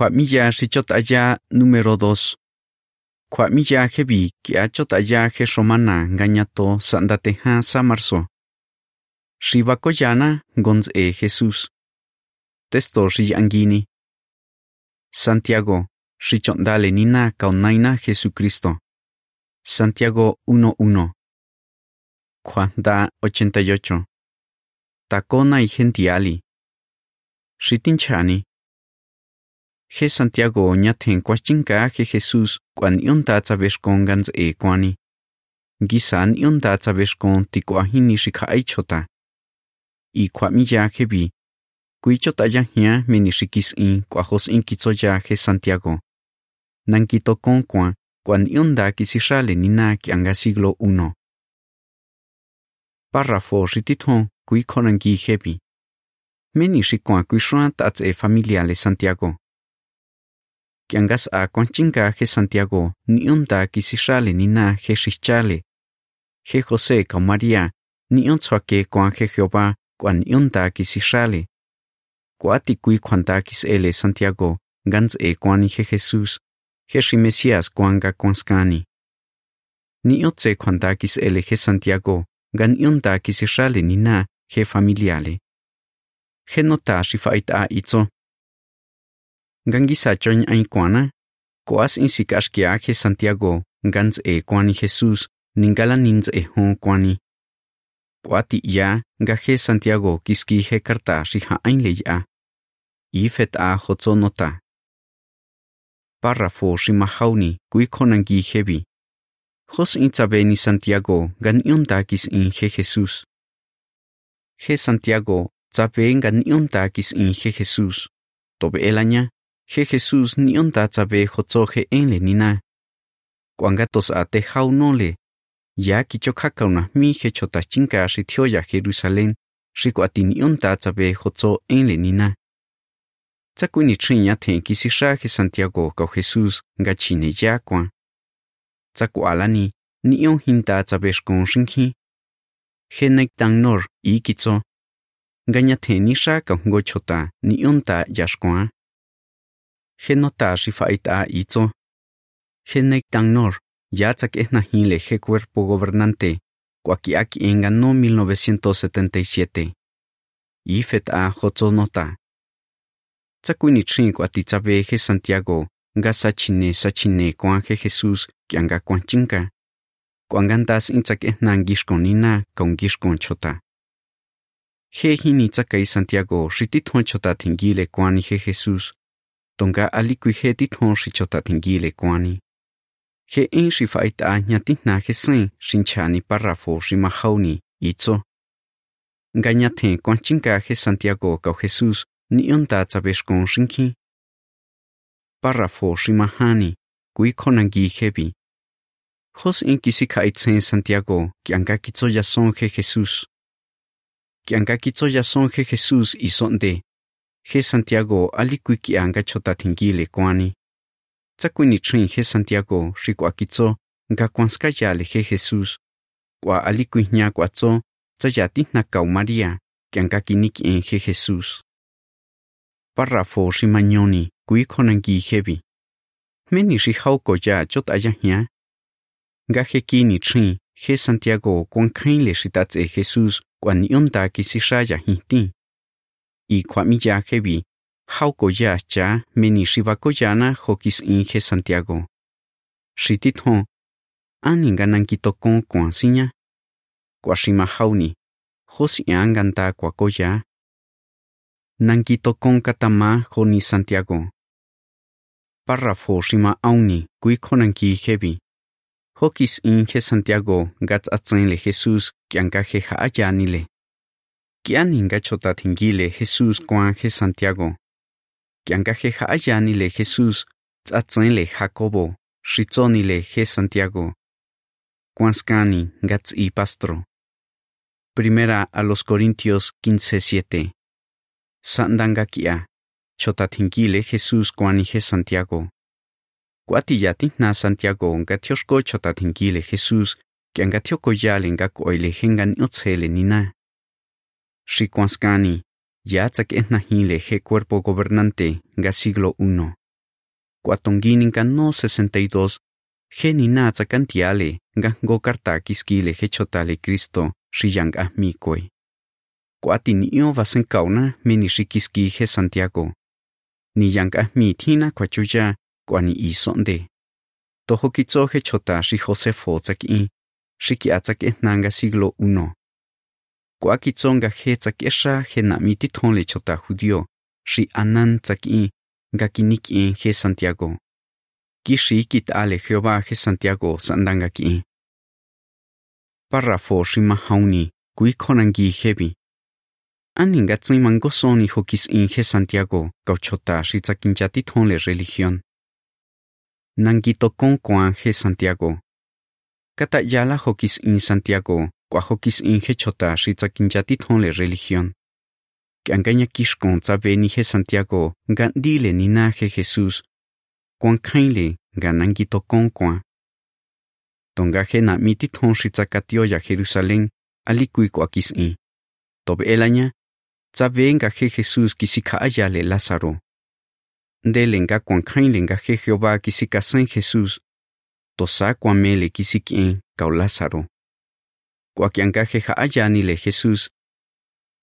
Kwamilla si chot allá número 2. Kwamilla hebi ki a chot allá he romana gañato sandateja sa marzo. Shivakoyana gonz e Jesús. Testo angini. Santiago, shi chondale nina kaunaina Jesucristo. Santiago 1.1. Juan da 88. Tacona y gentiali. Shitinchani. Je Santiago ñathen kwachinka je Jesús kwan yonta tzaveshkon gans e kwani. Gisan yonta tzaveshkon tikuahini shika aichota. I kwamiya jebi. Kuichota yahia meni shikis in kwajos in kitsoya je Santiago. Nankito kon kwan kwan yonda kisishale nina kianga siglo 1. Párrafo shitithon kui konangi jebi. Meni shikwan kui shuan tats e familiale Santiago. Kiangas a kwanchinga je Santiago, ni onda kisishale nina je shichale. Je José ka María ni ontswake kwan je Jehová kwan onda kisishale. Kuati kui kwanta kisele Santiago gans e kwani je Jesús. Je shi Mesías kwanga kwanskani. Ni otse kwanta kisele je Santiago gan yonta kisishale nina je familiale. Je nota shifaita itzo. Gangisa choñ ay kuana. koas insikashkia je Santiago, gans e kuani Jesús, ningala nins e hon kuani. Kuati ya, gaje Santiago kiski he karta shiha ain le ya. Ifet a hotso nota. Párrafo shimahauni, kui konangi hebi. Jos ni Santiago, gan yontakis in je Jesús. Je Santiago, tzabe gan yontakis in je Jesús. Tobe elaña, he Jesús ni onta tzabe hotzoje en le nina. Kuangatos a te jaunole. Ya kichokaka una mi je chotachinka shi tioya Jerusalén, shi kuati ni onta tzabe hotzo en le nina. Tzakuini chinya ten kisisha je Santiago ka Jesús nga chine ya kuan. Tzakualani ni on hinta tzabeshkon shinki. He Genek tang nor ikitzo. ni tenisha ka ngochota ni onta yashkoa. Genota shifaita itzo. Genek tang nor ya tzak esna hinle je cuerpo gobernante. Cuaquiaki en ganó 1977. Ifet a hotzo nota. Tzakuini chin cuatitzabe je Santiago. Nga sachine sachine kuan je Jesús kianga kuanchinka. Kuangantas intzak ehnan gishkon nina kon gishkon chota. Je hini tzakai Santiago shitithon chota tingile kuani je Jesús. Tonga alikui je tithon shichota tingile kuani. Je en shifaita nyatihna je sen shinchani párrafo shimahauni itzo. Nga nyathen kuanchinka je Santiago ka Jesús ni onta tzabeshkon shinki. Párrafo shimahani, kui konangi hebi. Jos in kisikaitzen Santiago, kianga kitzoya son je Jesús. Kianga kitzoya son je Jesús y he Santiago alikui kianga chota tingile kwani. Tsakuini trin he Santiago shikwa kitso nga kwanskayale he Jesus. Kwa alikui nya kwatzo, tsayati nakau María, kianga kiniki en je Jesús. Párrafo shimañoni, kui konangi hebi. Meni shi hauko ya chot ayahia. Nga he kini trin he Santiago kwan kain le shitats e Jesús kwan yonta ki si y hinti. I kwa mi ya ya cha meni shi yana hokis inge Santiago. Shitit hon, ani nga nankito kon kwan sinya. Hauni, hos anganta kwa koya. Nankito con katama honi Santiago. Párrafo shima auni kui konanki hebi. Hokis inge Santiago gat atzenle Jesús kianka je haayanile. Kiani ngachota tingile Jesús kwan je Santiago. Kianka je haayanile Jesús tsatzenle Jacobo, shitzonile je Santiago. Kwanskani gats i pastro. Primera a los Corintios 15:7. Sandanga kia. chotatingile Jesús kuanije Santiago. Kuatiyati na Santiago nga tioshko chotatingile Jesús que anga tiokoyale nga koile hengan otsele nina. Shikuanskani, ya tsak etnahile he cuerpo gobernante nga siglo I. Cuatonginin no 62, genina tsakantiale nga ngo karta kiskile hechotale Cristo shiyang ahmi koi. Kuati ni io vasen kauna mini shikiski he Santiago. Ni yang ahmi tina kwachuya kwani isonde. Toho kitso hechota shi Josefo tsaki shiki atsaki nanga siglo uno. Kwa kitsonga he tsakesha he nami titonle chota judio shi anan tsaki nga kiniki he Santiago. Kishi kitale Jehová he Santiago sandanga ki. Párrafo shi mahauni, kui konangi hebi. Ani nga tsing mangosoni hokis in he Santiago gauchota shi tsakinjati tonle religión. Nangito con kwa he Santiago. Kata yala hokis in Santiago kwa hokis in he chota shi tsakinjati tonle religión. Que angaña kishkon tsabeni he Santiago nga dile ni na he Jesús. Kwan kainle nga nangito con kwa. Tonga he na miti ton shi tsakatio ya Jerusalén, alikui kwa kis in. Tobe elaña, tsabe nga he Jesús kisika ayale Lázaro. Ndele nga kwan kainle nga he Jehová kisika san Jesús. Tosa kwa mele kisiki kau Lázaro kuakiankaje kianga le Jesús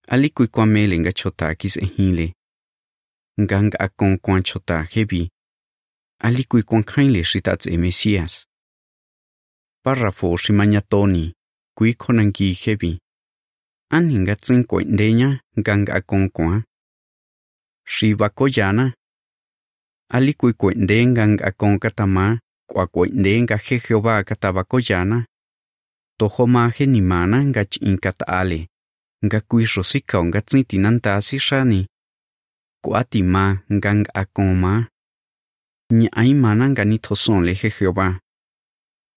alikui kwa mele nga chota kis ehile. Nga nga akon kwa chota jebi, Alikui kwa kainle shitats e Mesías. Párrafo ximañatoni, kui konangi hebi. Ani nga tsin kwa ndeña nga nga akon kwa. Shi bakoyana. Alikui kwa nde nga nga akon katama kwa kwa nga he Jehová katabakoyana. Toho ma he nimana nga chin katale. nga kui rosika nga tsin tinanta si shani. Kwa ti ma, nga nga akon ma. Nya mana nga ni toson le he Jehová.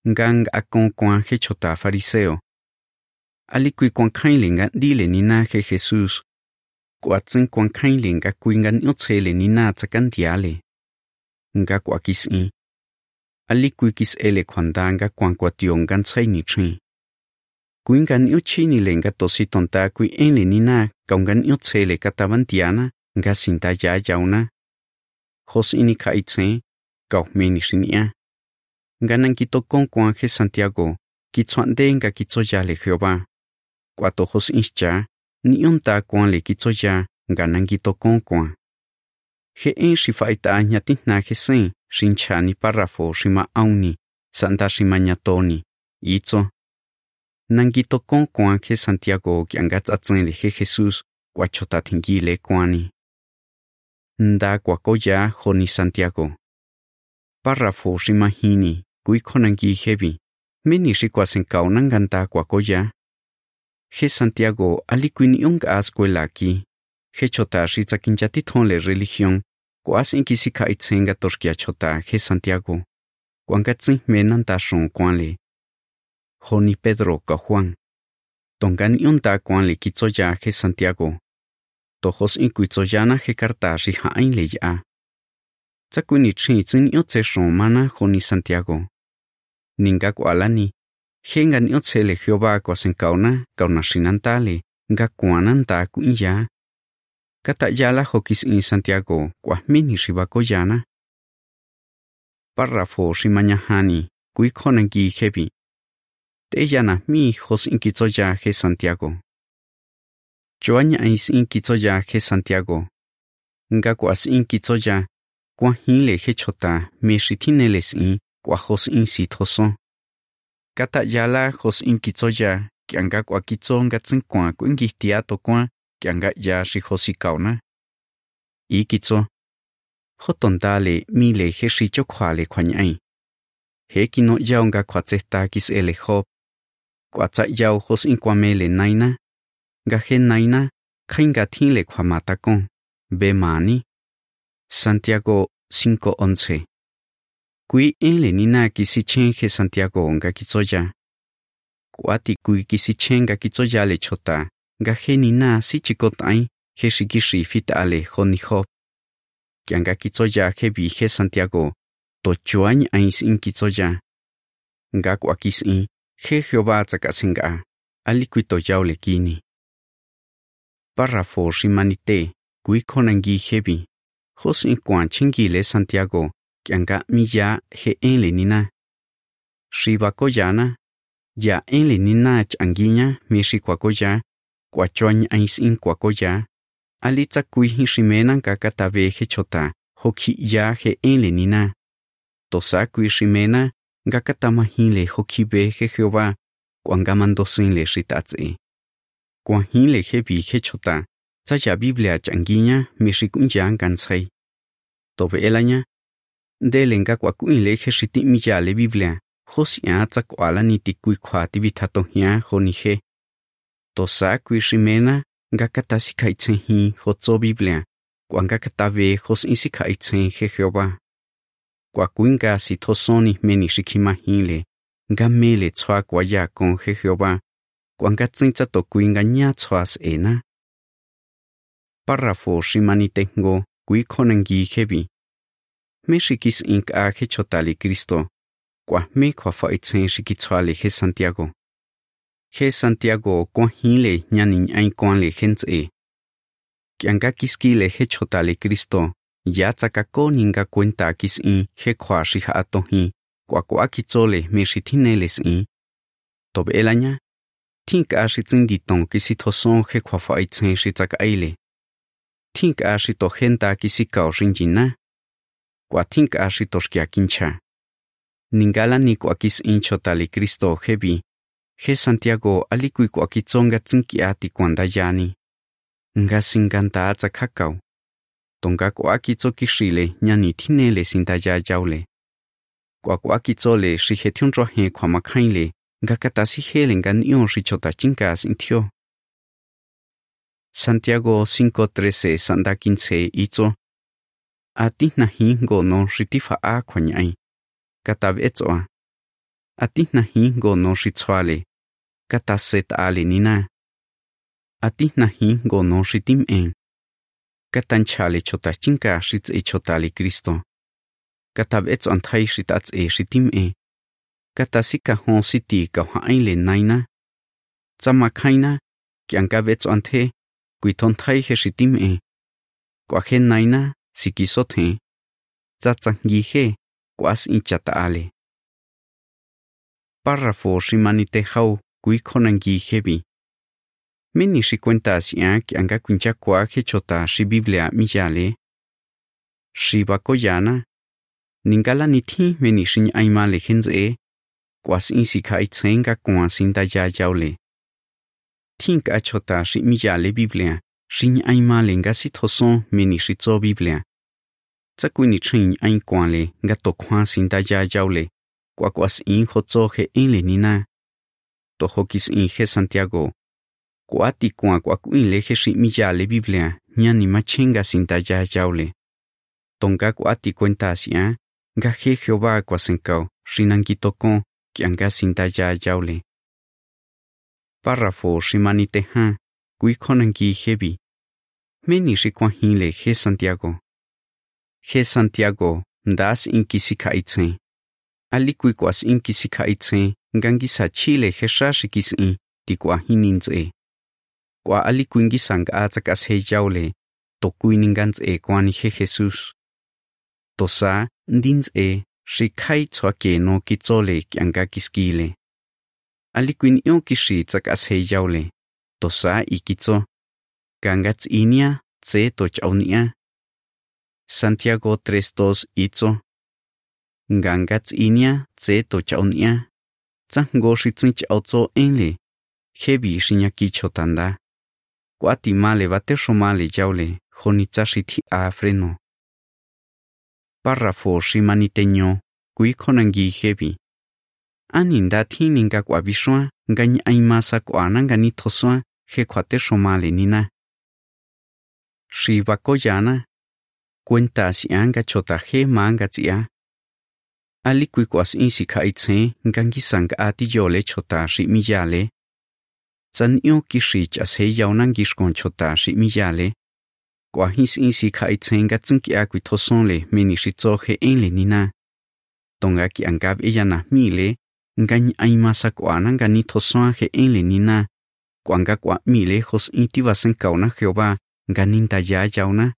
Nga nga akon kwa he chota fariseo. Alikui kwa kainle nga dile ni na he Jesús. Kwa tsin kwa kainle nga kui nga nyotsele ni na tsakantiale. Nga kwa kis in. Alikui kis ele kwanda nga kwa kwa tio nga ntsai ni. Kuingan io chini lenga tosi tonta kui ene nina kaungan io tsele katavantiana nga sinta ya yauna. Jos ini ka itse, kau meni shinia. Nga kito kong kwa Santiago, kitsoande nga kitso ya le Jehová. Kwato jos inscha, ni onta kuan le kitso ya nga kito kong kwa. He en shifaita nyatina he sen, shincha ni parrafo shima auni, santa shima nyatoni, itso nangito con kwa ke Santiago ki anga tsatsen le he Jesus kwa chota thingi le kwani. Nda kwa koya honi Santiago. Párrafo rimahini kui konangi hebi. Meni shi kwa senkao nanganta kwa koya. He Santiago alikuin unga escuela ki. He chota shi tsakinjati le religión. Kwa sin kisika itsenga toshkia chota he Santiago. Kwanga tsin menanta shon kwan le. Joni Pedro ka Juan. Tongan ionta kwan li kitsoya he Santiago. Tojos in kuitsoyana he karta shi hain le ya. Tsakuni chin tsin yotse shon mana joni Santiago. Ninga kwalani. Hengan yotse le Jehová kwa senkauna kauna shinantale nga kwananta kuinya. Kata yala hokis in Santiago kwa mini shibakoyana. Párrafo shimañahani kui konangi hebi. Teyana mi hos inkitsoya he Santiago. Choaña is inkitsoya he Santiago. Nga kuas inkitsoya, kwa hile he chota me in kwa hos insitoso. Kata yala hos inkitsoya kianga kwa kitso nga tsinkwa kuingihtia to kwa kianga ya shi hosikauna. Ikitso. Hotondale mi le he shicho kwale kwanyai. He kino yaunga kwa kis ele hop kwa tsa yao hos in kwa mele naina, ga he naina, kainga le kwa matakon, be mani. Santiago 5.11 Kui ele nina kisi chen he Santiago nga kitsoya. Kwa ti kui kisi chen ga kitsoya le chota, ga he nina si chikotai, he shikishi fit ale honi hop. Kya nga kitsoya he bi he Santiago, to chuañ ais in kitsoya. Ga kwa kis in, Je Jehová tzakasenga, aliquito yaulekini. Párrafo rimanite, kuikonangi hebi, josin kuan chinguile Santiago, kianga miya je enlenina. Ribakoyana, ya enlenina changuiña mishikuakoya, kuachoañ ainsin kuakoya, alitzakuihin rimenan kakatabe jechota, joki ya je enlenina. Tosakui rimena, shimena ka katave he chota, hoki ya he en le nina. Tosa kui shimena, ga le hoki be he Jehová, kwanga mando sin le shitatse. Kwa hin le he bi he chota, tsa ya Biblia changiña mi shi kun ya ngan tsai. Tobe elaña, de lenga kwa kuin le he shiti mi ya le Biblia, hos ya tsa kwa la ni ti kui kwa ti vitato ya ho ni he. Tosa kui shimena, nga kata si kai chen hi ho tso Biblia, kwa nga kata ve hos si kai chen he Jehová. Kwa kuinga si tosoni meni shikimahile le, nga mele tswa kwa ya kon he Jehová, kwa nga tsin to kuinga nya tswa ena na. Párrafo shimani tengo kui konangi hebi. Me shikis ink a he chotali Cristo, kwa me kwa fa itzen shikitswale he Santiago. He Santiago kwa hile nyanin ai kwa le hens e. Kianga kiskile he chotali Cristo, ya tsakako ninga cuenta kis in he kwa shi ha ato hi, kwa kwa kitzole me shi tineles in. Tobe elaña, tink a shi tsinditon kisi toson he kwa fa itzen shi tsaka aile. Tink a shi to henta kisi kao shinjina. Kwa tink a shi toshkia kincha. Ningala ni kwa kis in chotale Cristo hebi, he Santiago alikui kwa kitzonga tsinki ati kwanda yani. Nga singanta tsa kakao. Tonga kwa kitso kishile nyani tinele sinta ya jaule. Kwa kwa kitso le shi he tionro he kwa makainle, nga katasi hele nga nion shi chota chinka sintio. Santiago 5.13 sanda 15 itso Ati na hingo no shitifa a kwa nyai. Katav etzoa. Ati na hingo no shitswale. Kataset ale nina. Ati na hingo no shitim en. Katanchale chota chinka shits e chotali Cristo. Katav etzo antai shitats e shitim e. Katasika hon siti ka haile naina. Tsama kaina, kianka vetzo ante, kuiton tai he shitim e. Kwa he naina, sikisot he. Tsatsangi he, kwas inchata ale. Párrafo shimanite hau kui konangi hebi. Meni shi cuenta sia que anga kuncha kwa he chota shi Biblia miyale. Shi bakoyana. Ningala nithi meni shin aima le henze. Kwas in si kai tsenga kwa sinta ya jaule. Tink a chota shi miyale Biblia. Shin aima le nga si toson meni shi tso Biblia. Tsa chin ain kwa le nga to kwa sinta ya jaule. Kwa kwas in ho tso he in le nina. Tojo hokis in he Santiago. Kwa ti kwa kwa kuin le he shi miyale Biblia. Nyani machenga sinta ya jaule. Tonga kwa ti cuenta sia. Ah, nga he Jehová kwa senkao. Shinankitoko. Kianga sinta ya jaule. Párrafo shimanite ha. Kui konangi hebi. Meni shi kwa le he Santiago. Je Santiago. Das inkisika itse. Ali kui kwas inkisika itse. Ngangisa chile je shashikis in. Ti kwa ali kuingi sang atsakas he jaule. To kuiningans e kwani he Jesus. Tosa ndins e. Shi kai tswa ke no ki kitzole kianga kiskile. Ali kuin io kishi tsakas he jaule. Tosa ikitzo. Gangats inia, tse to chaunia. Santiago 3.2 itzo. Gangats inia, tse to chaunia. Tsango shi tsin chauzo enle. Hebi shinyaki chotanda. Kwati male bate shomale jaule. Jonitza shiti a freno. Párrafo shimaniteño, kui konangi hebi. Aninda tininga kwa bishwa, ngany aimasa kwa nangani toswa, he kwate shomale nina. Shiva koyana, cuenta si anga chota he manga tia. Ali kui kwas insi ka itse, ngangi sang ati yole chota shi miyale san io kishich as he yaunangish kon chota shi miyale. Kwa his insi ka itsenga tsinki akwi tosonle meni en le nina. Tonga ki angab ella na mile, ngany aimasa kwa nanga ni tosoaje enle nina. Kwanga kwa mile hos intivasen kauna jehova nganin ta ya yauna.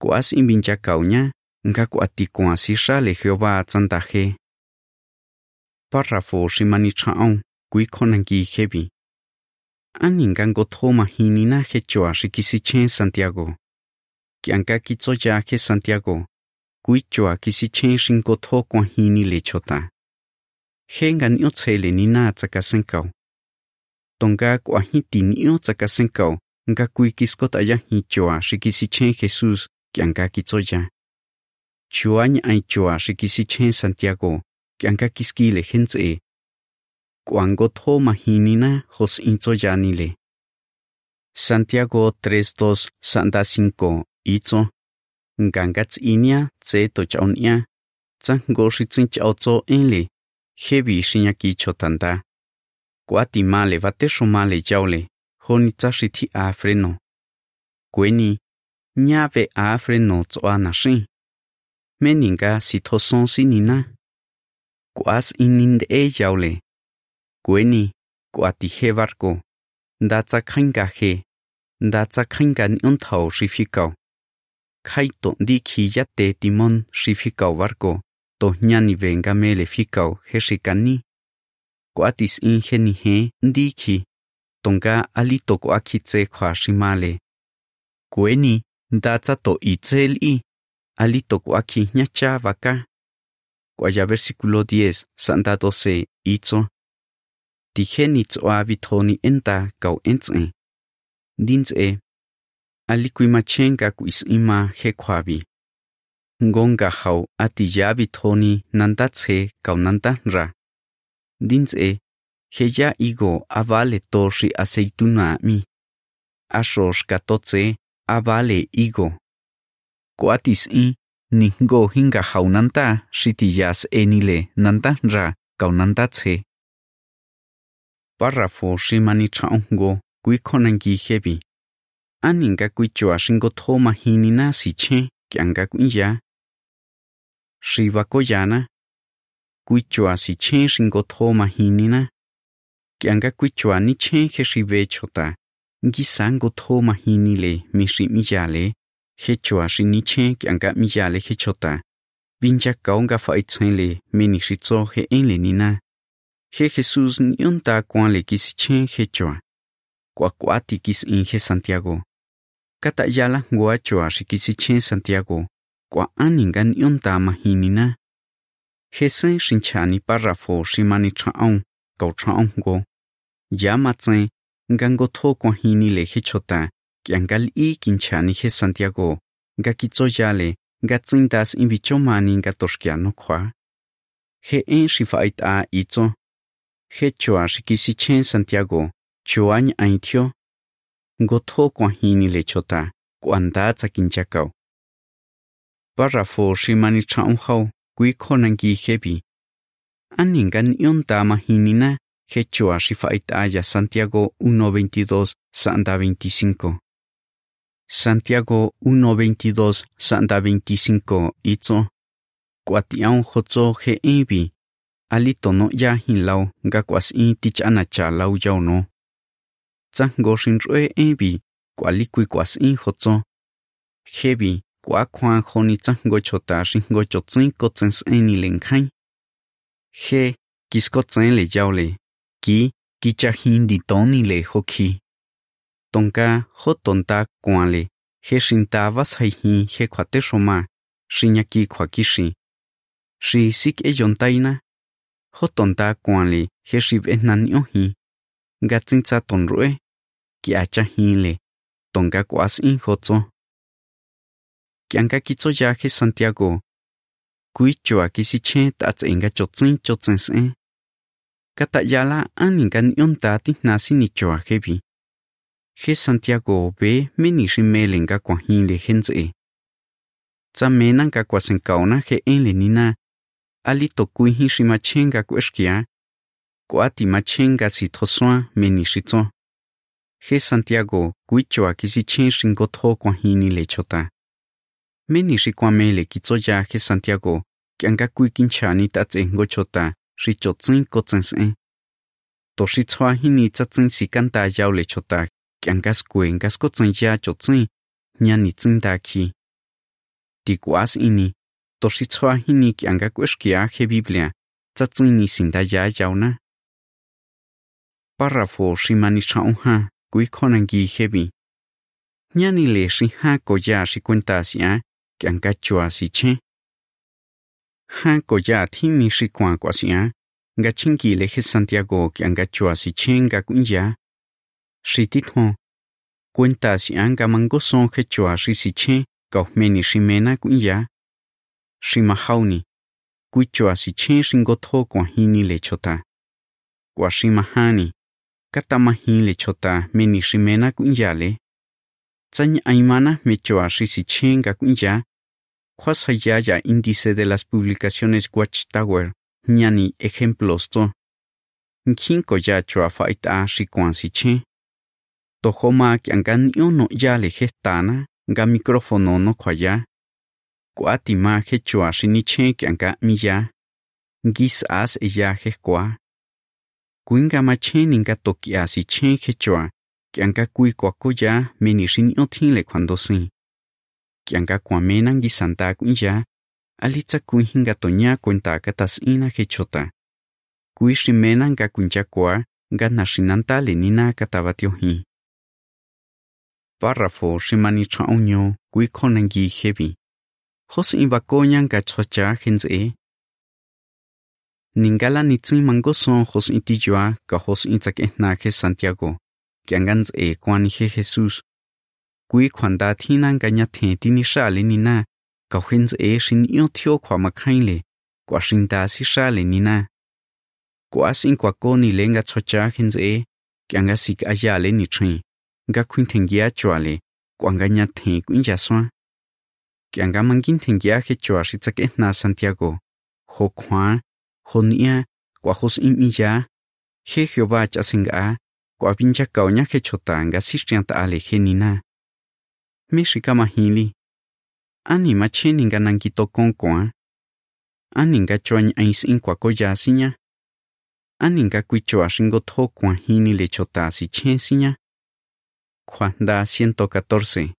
Kwas imbincha kaunya, nga kuati kwa si sha le jehova tsanta he. Párrafo shimani chaon kui konangi hebi. Aninga ngo thoma hinina he choa shikisi chen Santiago. Kianka kitso ya he Santiago. Kui choa kisi chen shingo tho kwa hini le chota. He nga nyo tsele nina tsaka senkao. Tonga kwa hiti nio tsaka senkao nga kui kisko ta ya hi choa shikisi chen Jesus kianka kitso ya. choa, nya ai choa shikisi chen Santiago kianka kiskile hentse. Kuango tho mahinina jos inzo yanile. Santiago 3.2 Santa 5 itzo. Ngangats inia, tse to chaunia. Tsango shitsin chao tso enle. Hebi shinyaki chotanda. Kuati male vate shumale jaule. Honi tsashiti afreno. Kweni. Nyave afreno tsoa nashin. Meninga sitoson sinina. Kuas ininde e jaule. Kweni. Kuati he barco. Ndatsa khainga he. Ndatsa khainga ni untao shifikao. Kaito di ki yate timon shifikao barco. To nyani venga mele fikao he shikani. Kuatis in he ni he ndi ki. Tonga alito kuakitse kwa shimale. Kweni. Ndatsa to itzel i. Alito kuaki nyacha vaka. Kwaya versículo 10, Santa 12, Itzo. Tijeni tsoa vitoni enta kau entse. Dintse. Alikui machenga kuis ima he kwabi. Ngonga hau ati ya vitoni nandatse kau nantanra. Dintse. He ya igo avale toshi aceituna mi. Ashosh katotse avale igo. Koatis i ningo hinga haunanta shitiyas enile nanta ra kaunanta. Párrafo shimani chaongo kui konangi hebi. Aninga kui chua shingo thoma hinina si che kianga kui ya. Shiva koyana. Kui chua si che shingo thoma hinina. Kianga kui chua ni che he shive chota. Ngisango thoma mi mishi miyale. he chua shi ni che kianga miyale he chota. Vincha kaunga fa itsenle mini shitso he enle nina. He Jesús nyonta kwa le kisi che he chua. Kwa kwati kis in Santiago. Kata yala guachoa chua shi Santiago. Kwa aninga nyonta mahinina. He sen shinchani parrafo shimani chaon, kau chaon go. Ya matsen, ngango to kwa hini le hechota. Kiangal i kinchani he Santiago. Nga kitso yale, nga tsintas in bichomani nga toshkiano kwa. He en shifait a itzo. He chua shikisi chen Santiago, chuañ aintio. Ngotho kwa hini le chota, kuanda tsakinchakao. Párrafo shimani chaunhau, kui konangi hebi. Aningan yonta mahinina, he chua shifait aya Santiago 1.22, Santa 25. Santiago 1.22, Santa 25, itzo. Kuatiaun hotzo he ebi. Alito no ya hin lau ga kwas in tich anacha lau yau no. Tsango shin rue e bi ebi, kualikui kwas in hotso he bi kwa kwa honi go chota shingo chotzin kotsens len khai He, kis ko tsen le yau le, ki, ki cha hin di toni le hoki. Tonka hotonta kwale, he shin ta vas hai hi he kwate shoma, shinyaki kwakishi. Shi sik e yontaina. Hotonta kwale, he shib enan yohi. Gatsinza tonrue, ki acha le, tonka kwas in hotzo. Kianka kitso ya khi Santiago. Kui choa kisi che tats enga chotzin chotzins e. Kata yala aningan yonta tinasi ni choa hebi. khi Santiago be meni shimelenga kwa hin le henze. E. Tsa menan ka kwa senkauna he en le nina. Ali to kui hin shimachenga kweshkia. Kwa ti machenga si toswa meni shitzo. He Santiago kui choa kisi chen shingo to kwa hin le chota. Meni shikwa mele kitso ya he Santiago. Kianga kui kinchani tatse ngo chota. Shichotzin kotsense. To shitswa hini tsatsin sikanta yao lechota chota kiangas kuen gas ya cho tsin nya ni da ki ti kwas ini tổ sĩ xoa hini ki anga kushkia he Biblia, tsatsini sinda ya yauna. Párrafo shimani chaunha, kui konangi hebi. Nyani le shi koya ko ya shi ki anga chua si che. Ha koya ya thimi kuan kwa kwa nga chingi le Santiago ki anga chua si che nga kunya. Shi tithon, cuenta si anga mango son chua shi si che, ka meni shi mena kunya. Shi mahauni, kui chua si che shingo tho kwa hini le chota. Kwa shi mahani, kata mahin le chota meni shi mena kunya le. Tsany aimana me chua shi si che nga kunya. Kwasa ya ya índice de las publicaciones Watchtower, ñani ejemplos to. Nkinko ya chua faita shi kwan si che. Tojoma ki angan yono ya le gestana, nga micrófono no kwaya. Kwati ma he chua shi ni che ki mi ya. Ngis as e ya he kwa. Kuinga ma che ninga toki asi chen he chua, ki anga kui kwa koya meni shi ni otin le kwando sin. kianga kwamena ngi santa kunya alitsa kui hinga tonya cuenta katas ina hechota kui shimena nga kuncha kwa nga nashinanta lenina katabatio hi párrafo shimani chaunyo kui konangi hebi hos imbakonya nga chocha henze ningala nitsin mango son hos intijua ka hos intsakehna he santiago. Kiangans e kwan he jesus Kui khoản đa thi năng cả nhà thề tin ni sa lên nina ka huynh dễ xin yêu thiêu khoa mà khai lệ quả sinh ta si sa lên nina Kwa sin kwa cô ni lên ngã cho cha huynh dễ kia ngã si cả ya lên ni train ngã khuyên thành gia chua lệ quả ngã nhà thề cũng ya na Santiago jo kwan, jo nia quả hồ sinh in ya khi hiểu ba cha sinh gã quả bin cha si trang ta lệ khi mahili. Ani machini nga nankito konkwa. Aninga nga ais in kwa Aninga sinya. Ani kuichoa shingo to kwa hini le chota si chen sinya. Kwa da 114.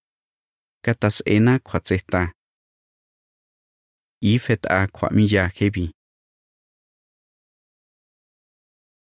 Katas ena kwa zeta. Ifet a kwa miya hebi.